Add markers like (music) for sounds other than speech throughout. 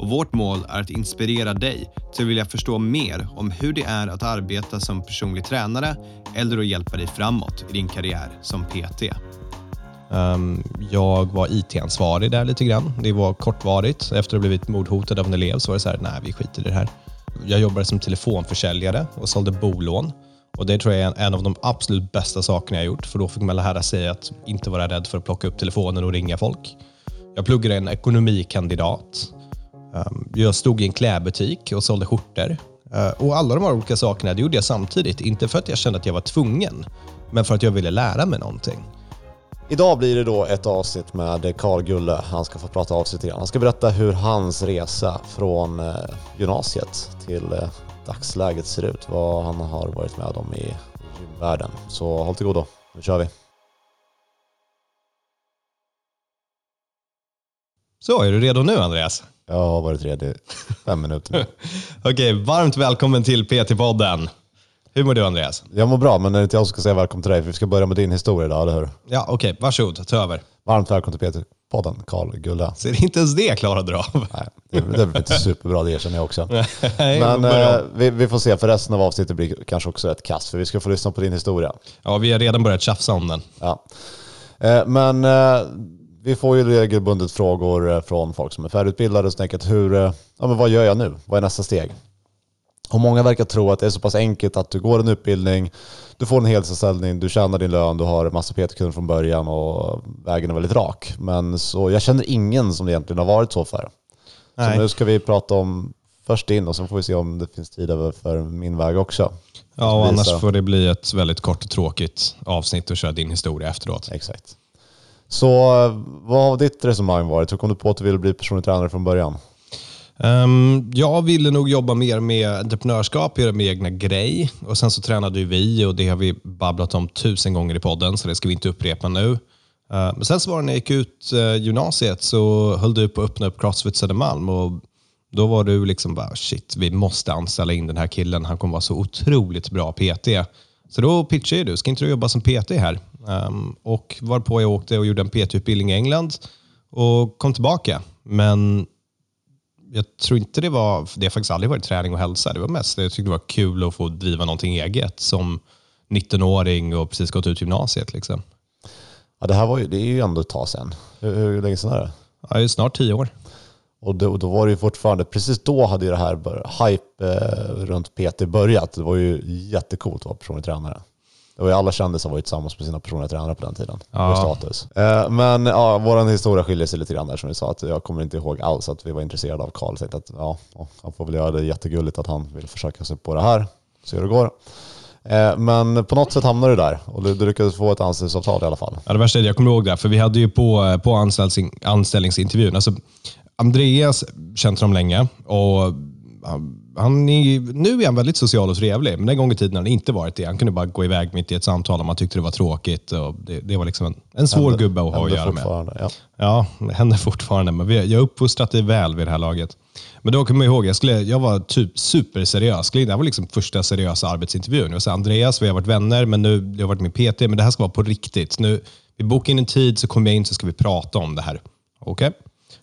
och vårt mål är att inspirera dig till att vilja förstå mer om hur det är att arbeta som personlig tränare eller att hjälpa dig framåt i din karriär som PT. Um, ehm, jag var IT-ansvarig där lite grann. Det var kortvarigt. Efter att ha blivit mordhotad av en elev så var det så här, nej vi skiter i det här. Jag jobbade som telefonförsäljare och sålde bolån. Och Det tror jag är en av de absolut bästa sakerna jag gjort, för då fick man lära sig att inte vara rädd för att plocka upp telefonen och ringa folk. Jag pluggade en ekonomikandidat. Um, jag stod i en klädbutik och sålde skjortor. Uh, och Alla de här olika sakerna det gjorde jag samtidigt. Inte för att jag kände att jag var tvungen, men för att jag ville lära mig någonting. Idag blir det då ett avsnitt med Karl Gulle. Han ska få prata av sig till Han ska berätta hur hans resa från eh, gymnasiet till eh, dagsläget ser ut. Vad han har varit med om i gymvärlden. Så håll till godo. Nu kör vi. Så, är du redo nu Andreas? Jag har varit redo i fem minuter. (laughs) Okej, varmt välkommen till PT-podden. Hur mår du Andreas? Jag mår bra, men det är inte jag som ska säga välkommen till dig, för vi ska börja med din historia idag, eller hur? Ja, okej. Varsågod, ta över. Varmt välkommen till PT-podden, Karl Gulla. Så inte ens det klarade du av? (laughs) Nej, det, det blir inte superbra, det erkänner jag också. (laughs) Nej, Men eh, vi, vi får se, för resten av avsnittet blir kanske också ett kast, för vi ska få lyssna på din historia. Ja, vi har redan börjat tjafsa om den. Ja. Eh, Men eh, vi får ju regelbundet frågor eh, från folk som är färdigutbildade och tänker hur, eh, ja, men vad gör jag nu? Vad är nästa steg? Och många verkar tro att det är så pass enkelt att du går en utbildning, du får en heltidsanställning, du tjänar din lön, du har massa PT-kunder från början och vägen är väldigt rak. Men så, jag känner ingen som det egentligen har varit så för. Nej. Så nu ska vi prata om först din och sen får vi se om det finns tid över för min väg också. Ja, och annars får det bli ett väldigt kort och tråkigt avsnitt och köra din historia efteråt. Exakt. Så eh, vad har ditt resonemang varit? Hur kom du på att du ville bli personlig tränare från början? Um, jag ville nog jobba mer med entreprenörskap, göra min egna grej. Och Sen så tränade ju vi och det har vi babblat om tusen gånger i podden, så det ska vi inte upprepa nu. Uh, men sen så var det när jag gick ut uh, gymnasiet så höll du på att öppna upp Crossfit Södermalm och då var du liksom bara shit, vi måste anställa in den här killen. Han kommer vara så otroligt bra PT. Så då pitchade du, ska inte du jobba som PT här? Um, och varpå jag åkte och gjorde en PT-utbildning i England och kom tillbaka. Men jag tror inte det var, det har faktiskt aldrig varit träning och hälsa. Det var mest, jag tyckte det var kul att få driva någonting eget som 19-åring och precis gått ut gymnasiet. Liksom. Ja, det här var ju, det är ju ändå ett tag sedan. Hur, hur länge sedan är det? Ja, det är snart tio år. Och då, då var det ju fortfarande, precis då hade ju det här hype eh, runt PT börjat. Det var ju jättecoolt att vara personlig tränare. Det var ju alla kändisar var ju tillsammans med sina personliga tränare på den tiden. Ja. status. Eh, men ja, vår historia skiljer sig lite grann där som vi sa. Att jag kommer inte ihåg alls att vi var intresserade av Karl. Tänkte att ja, han får väl göra det jättegulligt att han vill försöka sig på det här. Se hur det går. Eh, men på något sätt hamnade du där och du, du lyckades få ett anställningsavtal i alla fall. Ja, det värsta är att jag kommer ihåg det, för vi hade ju på, på anställnings, anställningsintervjun, alltså, Andreas känt honom länge och han- han är, nu är han väldigt social och trevlig, men den gången i tiden har han inte varit det. Han kunde bara gå iväg mitt i ett samtal om han tyckte det var tråkigt. Och det, det var liksom en, en svår Händer- gubbe att ha att göra med. Ja. Ja, det händer fortfarande, men vi, jag har uppfostrat dig väl vid det här laget. Men då kommer jag ihåg, jag, skulle, jag var typ superseriös. Det här var liksom första seriösa arbetsintervjun. Jag sa Andreas, vi har varit vänner, men nu jag har varit med PT, men det här ska vara på riktigt. Nu, vi bokar in en tid, så kommer jag in så ska vi prata om det här. Okej?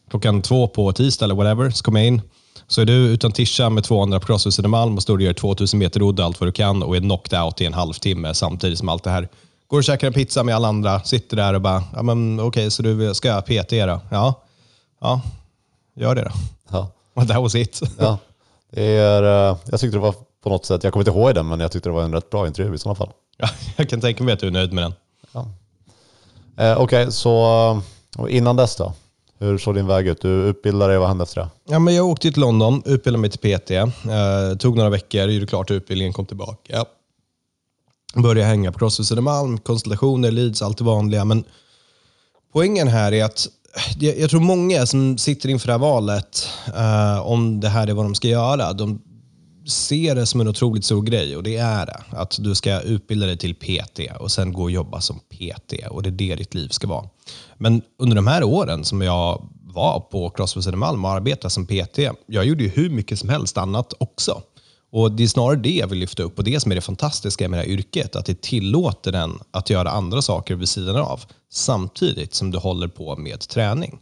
Klockan två på tisdag eller whatever, så kommer jag in. Så är du utan tischa med 200 på Crossfit Södermalm och står och gör 2000 meter rodd allt vad du kan och är knocked out i en halvtimme samtidigt som allt det här. Går och käkar en pizza med alla andra, sitter där och bara, ja men okej, så du ska jag PT då? Ja. Ja, gör det då. Ja. (laughs) That was it. (laughs) Ja. Det är, eh, jag tyckte det var på något sätt, jag kommer inte ihåg den, men jag tyckte det var en rätt bra intervju i sådana fall. Ja, (laughs) jag kan tänka mig att du är nöjd med den. Eh, Okej, så och innan dess då? Hur såg din väg ut? Du utbildade dig, vad hände efter det? Ja, men jag åkte till London, utbildade mig till PT. Eh, tog några veckor, gjorde klart utbildningen, kom tillbaka. Började hänga på Crossfit Södermalm, konstellationer, leads, allt det vanliga. Men poängen här är att eh, jag, jag tror många som sitter inför det här valet, eh, om det här är vad de ska göra, de ser det som en otroligt stor grej och det är det. Att du ska utbilda dig till PT och sen gå och jobba som PT och det är det ditt liv ska vara. Men under de här åren som jag var på Crossfit Södermalm och arbetade som PT, jag gjorde ju hur mycket som helst annat också. Och Det är snarare det jag vill lyfta upp och det som är det fantastiska med det här yrket, att det tillåter den att göra andra saker vid sidan av, samtidigt som du håller på med träning.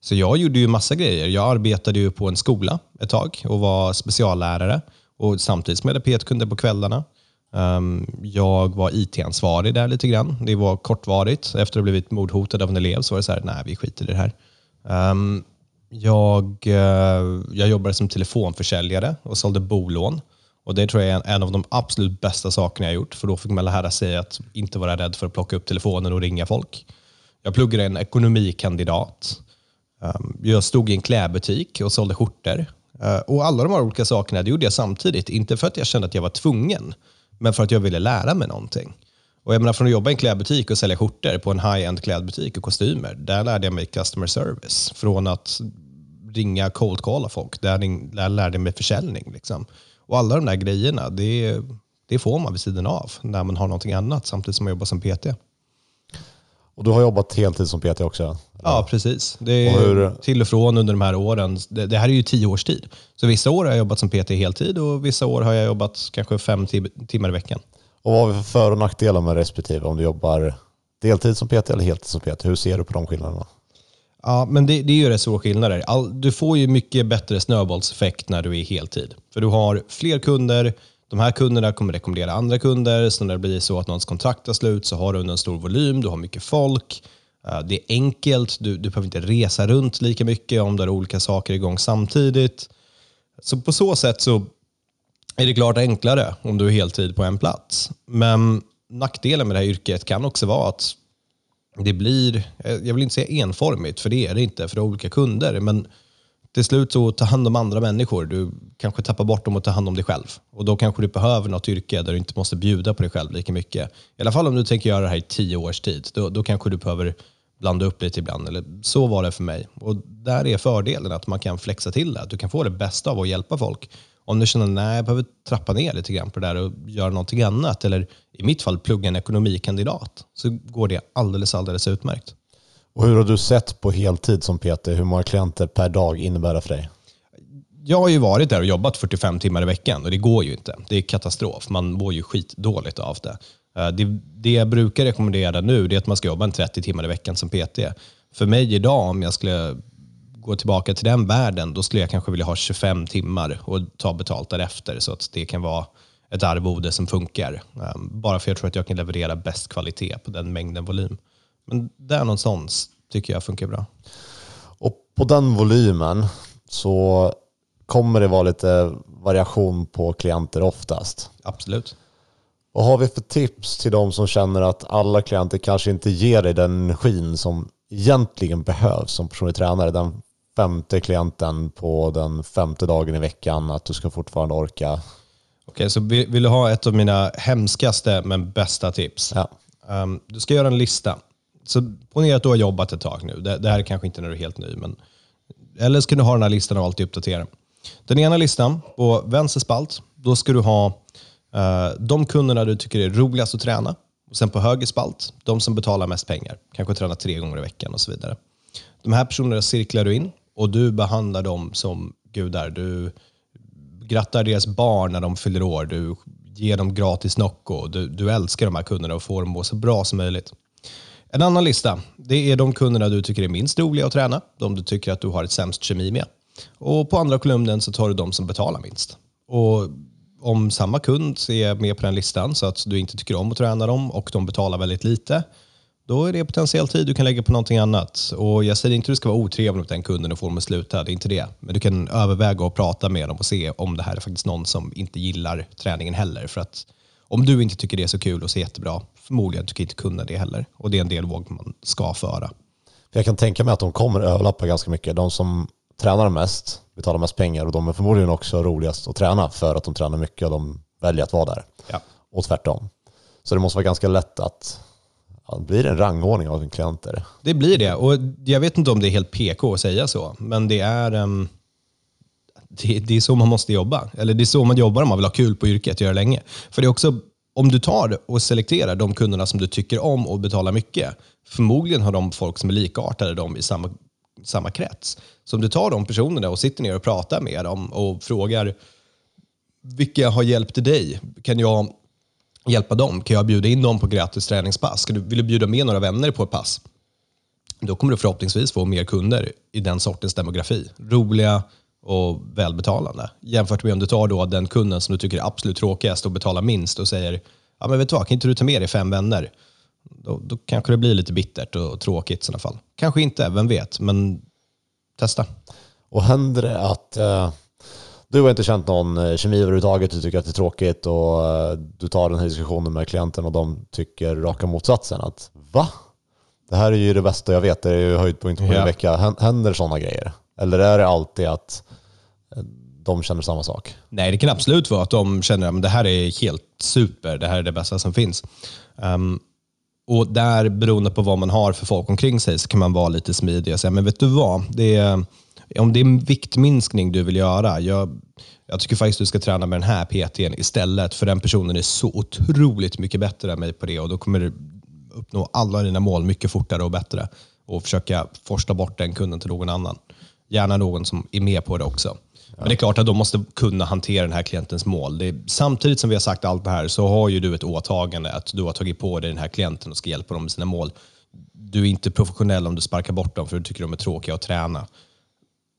Så jag gjorde ju massa grejer. Jag arbetade ju på en skola ett tag och var speciallärare och samtidigt som jag hade PT-kunder på kvällarna. Um, jag var IT-ansvarig där lite grann. Det var kortvarigt. Efter att ha blivit mordhotad av en elev så var det så här, nej vi skiter i det här. Um, jag, uh, jag jobbade som telefonförsäljare och sålde bolån. Och Det tror jag är en, en, av de absolut bästa sakerna jag gjort, för då fick man lära sig att inte vara rädd för att plocka upp telefonen och ringa folk. Jag pluggade en ekonomikandidat. Um, jag stod i en klädbutik och sålde skjortor. Eh, och alla de här olika sakerna det gjorde jag samtidigt. Inte för att jag kände att jag var tvungen, men för att jag ville lära mig någonting. Och jag menar, från att jobba i en klädbutik och sälja skjortor på en high-end klädbutik och kostymer, där lärde jag mig customer service. Från att ringa cold calla folk, där, där lärde jag mig försäljning. Liksom. Och alla de där grejerna, det, det får man vid sidan av när man har någonting annat samtidigt som man jobbar som PT. Och du har jobbat heltid som PT också? Ja, precis. Det är hur... till och från under de här åren. Det, det, här är ju tio års tid. Så vissa år har jag jobbat som PT heltid och vissa år har jag jobbat kanske fem timmar i veckan. Och vad har vi för för och nackdelar med respektive om du jobbar deltid som PT eller heltid som PT? Hur ser du på de skillnaderna? Ja, men det, det är ju rätt stora skillnader. All, du får ju mycket bättre snöbollseffekt när du är heltid. För du har fler kunder, de här kunderna kommer rekommendera andra kunder, så när det blir så att någons kontrakt tar slut så har du en stor volym, du har mycket folk. Eh, det är enkelt, du, du behöver inte resa runt lika mycket om du har olika saker igång samtidigt. Så på så sätt så är det klart enklare om du är heltid på en plats. Men nackdelen med det här yrket kan också vara att det blir, eh, jag vill inte säga enformigt, för det är det inte, för det är olika kunder. Men till slut så ta hand om andra människor. Du kanske tappar bort dem och tar hand om dig själv. Och Då kanske du behöver något yrke där du inte måste bjuda på dig själv lika mycket. I alla fall om du tänker göra det här i tio års tid. Då, då kanske du behöver blanda upp lite ibland. Eller så var det för mig. Och Där är fördelen att man kan flexa till det. Att du kan få det bästa av att hjälpa folk. Om du känner att jag behöver trappa ner lite grann på det där och göra någonting annat. Eller i mitt fall plugga en ekonomikandidat. Så går det alldeles, alldeles utmärkt. Och hur har du sett på heltid som PT? Hur många klienter per dag innebär det för dig? Jag har ju varit där och jobbat 45 timmar i veckan och det går ju inte. Det är katastrof. Man mår ju skitdåligt av det. Eh, det, det jag brukar rekommendera nu är att man ska jobba en 30 timmar i veckan som PT. För mig idag, om jag skulle gå tillbaka till den världen, då skulle jag kanske vilja ha 25 timmar och ta betalt därefter så att det kan vara ett arvode som funkar. Eh, bara för att jag tror att jag kan leverera bäst kvalitet på den mängden volym. Men där någonstans tycker jag funkar bra. Och på den volymen så kommer det vara lite variation på klienter oftast. Absolut. Vad har vi för tips till de som känner att alla klienter kanske inte ger dig den energin som egentligen behövs som personlig tränare? Den femte klienten på den femte dagen i veckan, att du ska fortfarande orka. Okej, okay, så vill du ha ett av mina hemskaste men bästa tips? Ja. Um, du ska göra en lista så ponera att du har jobbat ett tag nu. Det, det, här är kanske inte när du är helt ny, men eller ska du ha den här listan och alltid uppdatera. Den ena listan, på vänster spalt, då ska du ha eh, de kunderna du tycker är roligast att träna. Och sen på höger spalt, de som betalar mest pengar. Kanske tränar tre gånger i veckan och så vidare. De här personerna cirklar du in och du behandlar dem som gudar. Du grattar deras barn när de fyller år. Du ger dem gratis Nocco. Du, du älskar de här kunderna och får dem att må så bra som möjligt. En annan lista, det är de kunderna du tycker är minst roliga att träna, de du tycker att du har ett sämst kemi med. Och på andra kolumnen så tar du de som betalar minst. Och om samma kund är med på den listan så att du inte tycker om att träna dem och de betalar väldigt lite, då är det potentiell tid du kan lägga på någonting annat. Och Jag säger inte att du ska vara otrevlig mot den kunden och få dem att sluta, det är inte det. Men du kan överväga att prata med dem och se om det här är faktiskt någon som inte gillar träningen heller. För att om du inte tycker det är så kul och så jättebra, förmodligen tycker inte kunderna det heller. Och det är en dialog man ska föra. Jag kan tänka mig att de kommer överlappa ganska mycket. De som tränar mest betalar mest pengar och de är förmodligen också roligast att träna för att de tränar mycket och de väljer att vara där. Ja. Och tvärtom. Så det måste vara ganska lätt att ja, blir det en rangordning av klienter? Det blir det. Och jag vet inte om det är helt PK att säga så, men det är, um, det, det är så man måste jobba. Eller det är så man jobbar om man vill ha kul på yrket, göra länge. För det är också, om du tar och selekterar de kunderna som du tycker om och betalar mycket, förmodligen har de folk som är likartade dem i samma, samma krets. Så om du tar de personerna och sitter ner och pratar med dem och frågar vilka har hjälpt dig? Kan jag hjälpa dem? Kan jag bjuda in dem på gratis träningspass? Ska du, vill du bjuda med några vänner på ett pass? Då kommer du förhoppningsvis få mer kunder i den sortens demografi. Roliga och välbetalande. Jämfört med om du tar då den kunden som du tycker är absolut tråkigast och betalar minst och säger ja men vet du vad, kan inte du ta med dig fem vänner? Då, då kanske det blir lite bittert och tråkigt i sådana fall. Kanske inte, vem vet, men testa. Och händer det att eh, du har inte känt någon eh, kemi överhuvudtaget, du tycker att det är tråkigt och eh, du tar den här diskussionen med klienten och de tycker raka motsatsen. Att va? Det här är ju det bästa jag vet, det är ju höjdpunkt på en vecka. Hän- Händer sådana grejer? Eller är det alltid att eh, de känner samma sak? Nej, det kan absolut vara att de känner att det här är helt super, det här är det bästa som finns. Um, och där, beroende på vad man har för folk omkring sig, så kan man vara lite smidig och säga, men vet du vad? Det är, om det är en viktminskning du vill göra, jag, jag tycker faktiskt du ska träna med den här PTn istället, för den personen är så otroligt mycket bättre än mig på det och då kommer du uppnå alla dina mål mycket fortare och bättre och försöka forsla bort den kunden till någon annan. Gärna någon som är med på det också. Men det är klart att de måste kunna hantera den här klientens mål. Det är, samtidigt som vi har sagt allt det här så har ju du ett åtagande att du har tagit på dig den här klienten och ska hjälpa dem med sina mål. Du är inte professionell om du sparkar bort dem för du tycker de är tråkiga att träna.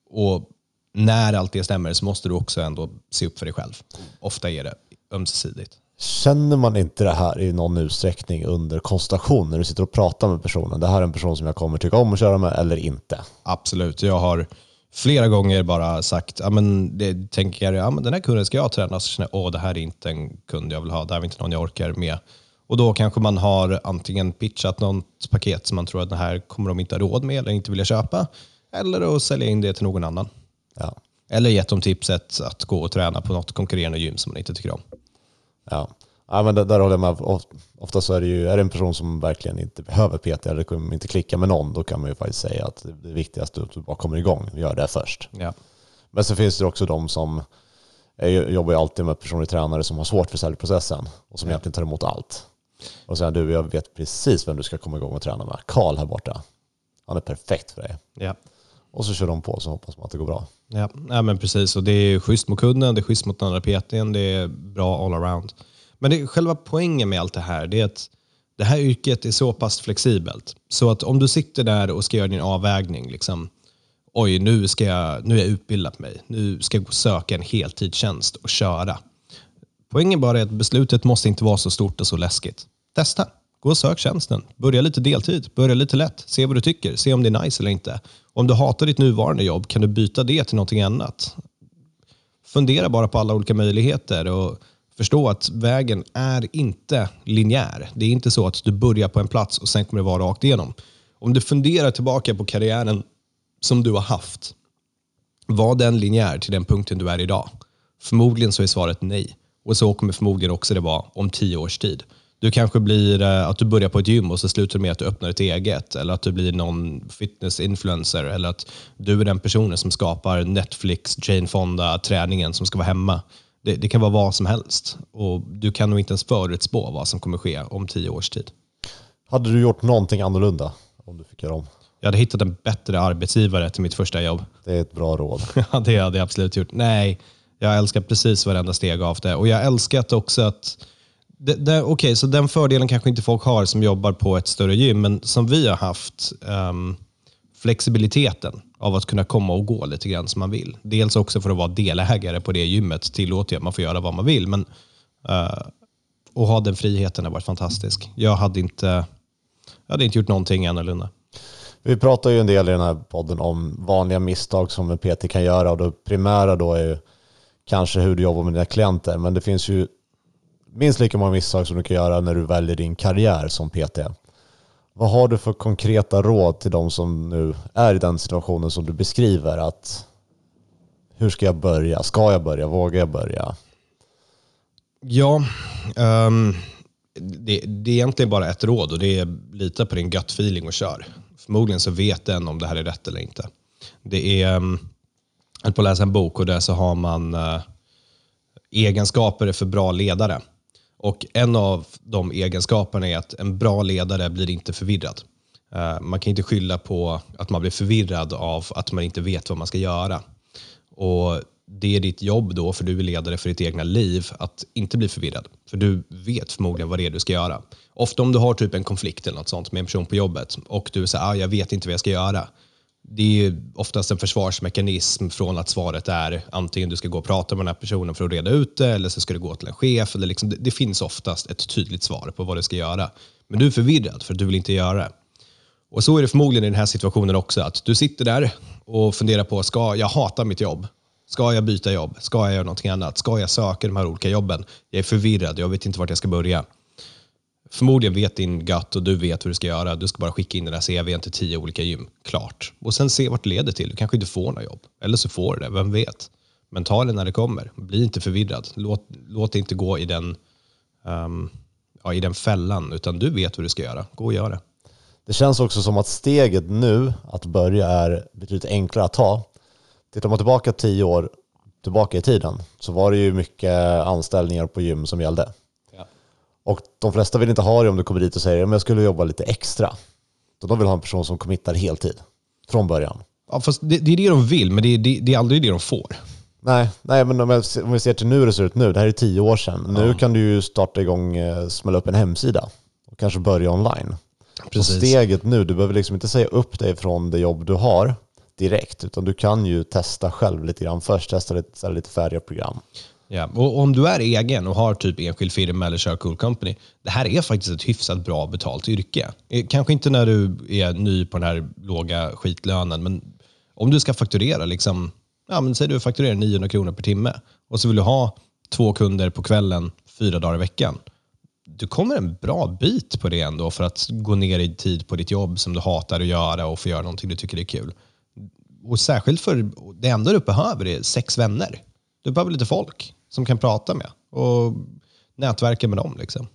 Och när allt det stämmer så måste du också ändå se upp för dig själv. Ofta är det ömsesidigt. Känner man inte det här i någon utsträckning under konstellation när du sitter och pratar med personen? Det här är en person som jag kommer tycka om att köra med eller inte. Absolut. Jag har flera gånger bara sagt, ja, men det, tänker jag, ja, men den här kunden ska jag träna, så känner jag, åh, det här är inte en kund jag vill ha, det här är inte någon jag orkar med. Och då kanske man har antingen pitchat något paket som man tror att det här kommer de inte ha råd med eller inte vilja köpa, eller att sälja in det till någon annan. Ja. Eller gett dem tipset att gå och träna på något konkurrerande gym som man inte tycker om. Ja. Ja, men där, där håller jag med. Of- Ofta så är det ju är det en person som verkligen inte behöver PT eller inte klicka med någon, då kan man ju faktiskt säga att det viktigaste är att du bara kommer igång. Gör det först. Ja. Men så finns det också de som jag jobbar ju alltid med personlig tränare som har svårt för säljprocessen och som egentligen tar emot allt. Och säger du, jag vet precis vem du ska komma igång och träna med. Karl här borta. Han är perfekt för dig. Ja. Och så kör de på så hoppas man att det går bra. Ja, ja men precis. Och det är schysst mot kunden, det är schysst mot den andra PTn, det är bra all around. Men det, själva poängen med allt det här det är att det här yrket är så pass flexibelt. Så att om du sitter där och ska göra din avvägning, liksom, oj nu, ska jag, nu är jag utbildad mig, nu ska jag söka en heltidstjänst och köra. Poängen bara är att beslutet måste inte vara så stort och så läskigt. Testa. Gå och sök tjänsten. Börja lite deltid. Börja lite lätt. Se vad du tycker. Se om det är nice eller inte. Om du hatar ditt nuvarande jobb, kan du byta det till någonting annat? Fundera bara på alla olika möjligheter och förstå att vägen är inte linjär. Det är inte så att du börjar på en plats och sen kommer det vara rakt igenom. Om du funderar tillbaka på karriären som du har haft, var den linjär till den punkten du är idag? Förmodligen så är svaret nej. Och så kommer förmodligen också det vara om tio års tid. Du kanske blir eh, att du börjar på ett gym och så slutar med att du öppnar ett eget. Eller att du blir någon fitness-influencer. Eller att du är den personen som skapar Netflix, Jane Fonda-träningen som ska vara hemma. Det, det kan vara vad som helst. Och du kan nog inte ens förutspå vad som kommer ske om tio års tid. Hade du gjort någonting annorlunda om du fick göra om? Jag hade hittat en bättre arbetsgivare till mitt första jobb. Det är ett bra råd. (laughs) Ja, det hade jag absolut gjort. Nej, jag älskar precis varenda steg av det. Och jag älskat också att... Det, det, Okej, så den fördelen kanske inte folk har som jobbar på ett större gym, men som vi har haft, um, flexibiliteten av att kunna komma och gå lite grann som man vill. Dels också för att vara delägare på det gymmet tillåter jag att man får göra vad man vill, men eh, uh, och ha den friheten har varit fantastisk. Jag hade inte, jag hade inte gjort någonting annorlunda. Vi pratar ju en del i den här podden om vanliga misstag som en PT kan göra och det primära då är ju kanske hur du jobbar med dina klienter. Men det finns ju minst lika många misstag som du kan göra när du väljer din karriär som PT. Vad har du för konkreta råd till de som nu är i den situationen som du beskriver? att Hur ska jag börja? Ska jag börja? Vågar jag börja? Ja, um, det, det är egentligen bara ett råd och det är lita på din gut feeling och kör. Förmodligen så vet den om det här är rätt eller inte. Det är, ehm, höll på att läsa en bok och där så har man uh, egenskaper för bra ledare. Och En av de egenskaperna är att en bra ledare blir inte förvirrad. Eh, man kan inte skylla på att man blir förvirrad av att man inte vet vad man ska göra. Och Det är ditt jobb då, för du är ledare för ditt egna liv, att inte bli förvirrad. För du vet förmodligen vad det är du ska göra. Ofta om du har typ en konflikt eller något sånt med en person på jobbet och du säger ah, jag vet inte vad jag ska göra. Det är oftast en försvarsmekanism från att svaret är antingen du ska gå och prata med den här personen för att reda ut det eller så ska du gå till en chef. Eller liksom, det, det finns oftast ett tydligt svar på vad du ska göra. Men du är förvirrad för att du vill inte göra det. Och så är det förmodligen i den här situationen också, att du sitter där och funderar på, ska jag hata mitt jobb? Ska jag byta jobb? Ska jag göra någonting annat? Ska jag söka de här olika jobben? Jag är förvirrad, jag vet inte vart jag ska börja. Förmodligen vet din gut och du vet hur du ska göra. Du ska bara skicka in den här CVn till tio olika gym. Klart. Och sen se vart det leder till. Du kanske inte får några jobb. Eller så får du det, vem vet? Men ta det när det kommer. Bli inte förvirrad. Låt, låt det inte gå i den, um, ja, i den fällan, utan du vet hur du ska göra. Gå och gör det. Det känns också som att steget nu att börja är betydligt enklare att ta. Tittar man tillbaka tio år tillbaka i tiden så var det ju mycket anställningar på gym som gällde. Ja. Och de flesta vill inte ha det om du kommer dit och säger att jag skulle jobba lite extra. Så de vill ha en person som committar heltid från början. Ja, fast det, det är det de vill, men det, det, det, är aldrig det de får. Nej, nej men om, vi ser till nu hur det ser ut nu, det här är tio år sedan. Ja. Nu kan du ju starta igång, eh, smälla upp en hemsida och kanske börja online. Precis. Så steget nu, du behöver liksom inte säga upp dig från det jobb du har direkt, utan du kan ju testa själv lite grann först, testa lite, lite färdiga program. Ja, och om du är egen och har typ enskild firma eller kör cool company, det här är faktiskt ett hyfsat bra betalt yrke. Eh, kanske inte när du är ny på den här låga skitlönen, men om du ska fakturera, liksom, ja, men säg du fakturerar 900 kronor per timme och så vill du ha två kunder på kvällen fyra dagar i veckan du kommer en bra bit på det ändå för att gå ner i tid på ditt jobb som du hatar att göra och få göra någonting du tycker är kul. Och särskilt för det enda du behöver är sex vänner. Du behöver lite folk som kan prata med och nätverka med dem. Liksom.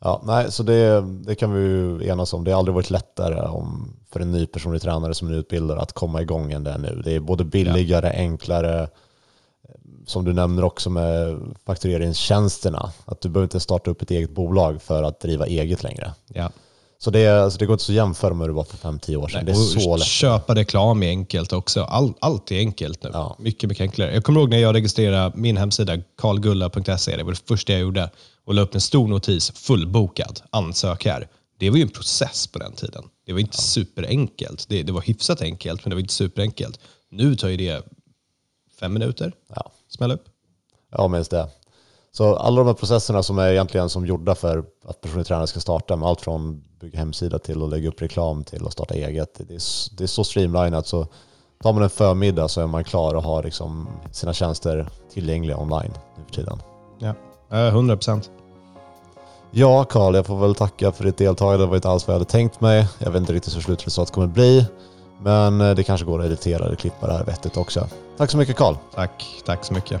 Ja, nej, så det, det kan vi ju enas om. Det har aldrig varit lättare om, för en ny personlig tränare som är utbildad att komma igång än det är nu. Det är både billigare, ja. enklare, som du nämner också med faktureringstjänsterna, att du behöver inte starta upp ett eget bolag för att driva eget längre. Ja. Så det, alltså det går inte så att jämföra med hur det var för 5-10 år sedan. Nej, det är så lätt. Köpa reklam är enkelt också. All, allt är enkelt nu. Ja. Mycket, mycket enklare. Jag kommer ihåg när jag registrerade min hemsida, karlgulla.se. Det var det första jag gjorde. Och la upp en stor notis, fullbokad, ansök här. Det var ju en process på den tiden. Det var inte ja. superenkelt. Det, det var hyfsat enkelt, men det var inte superenkelt. Nu tar ju det fem minuter. Ja. Smäll upp. Ja, minst det. Så alla de här processerna som är egentligen som gjorda för att personlig tränare ska starta, med allt från bygga hemsida till att lägga upp reklam till att starta eget. Det är, det är så streamlinat så tar man en förmiddag så är man klar och har liksom sina tjänster tillgängliga online nu för tiden. Ja, 100 procent. Ja, Karl, jag får väl tacka för ditt deltagande. Det var inte alls vad jag hade tänkt mig. Jag vet inte riktigt hur slutresultatet kommer bli. Men eh, det kanske går att editera eller klippa det här vettigt också. Tack så mycket Karl. Tack, tack så mycket.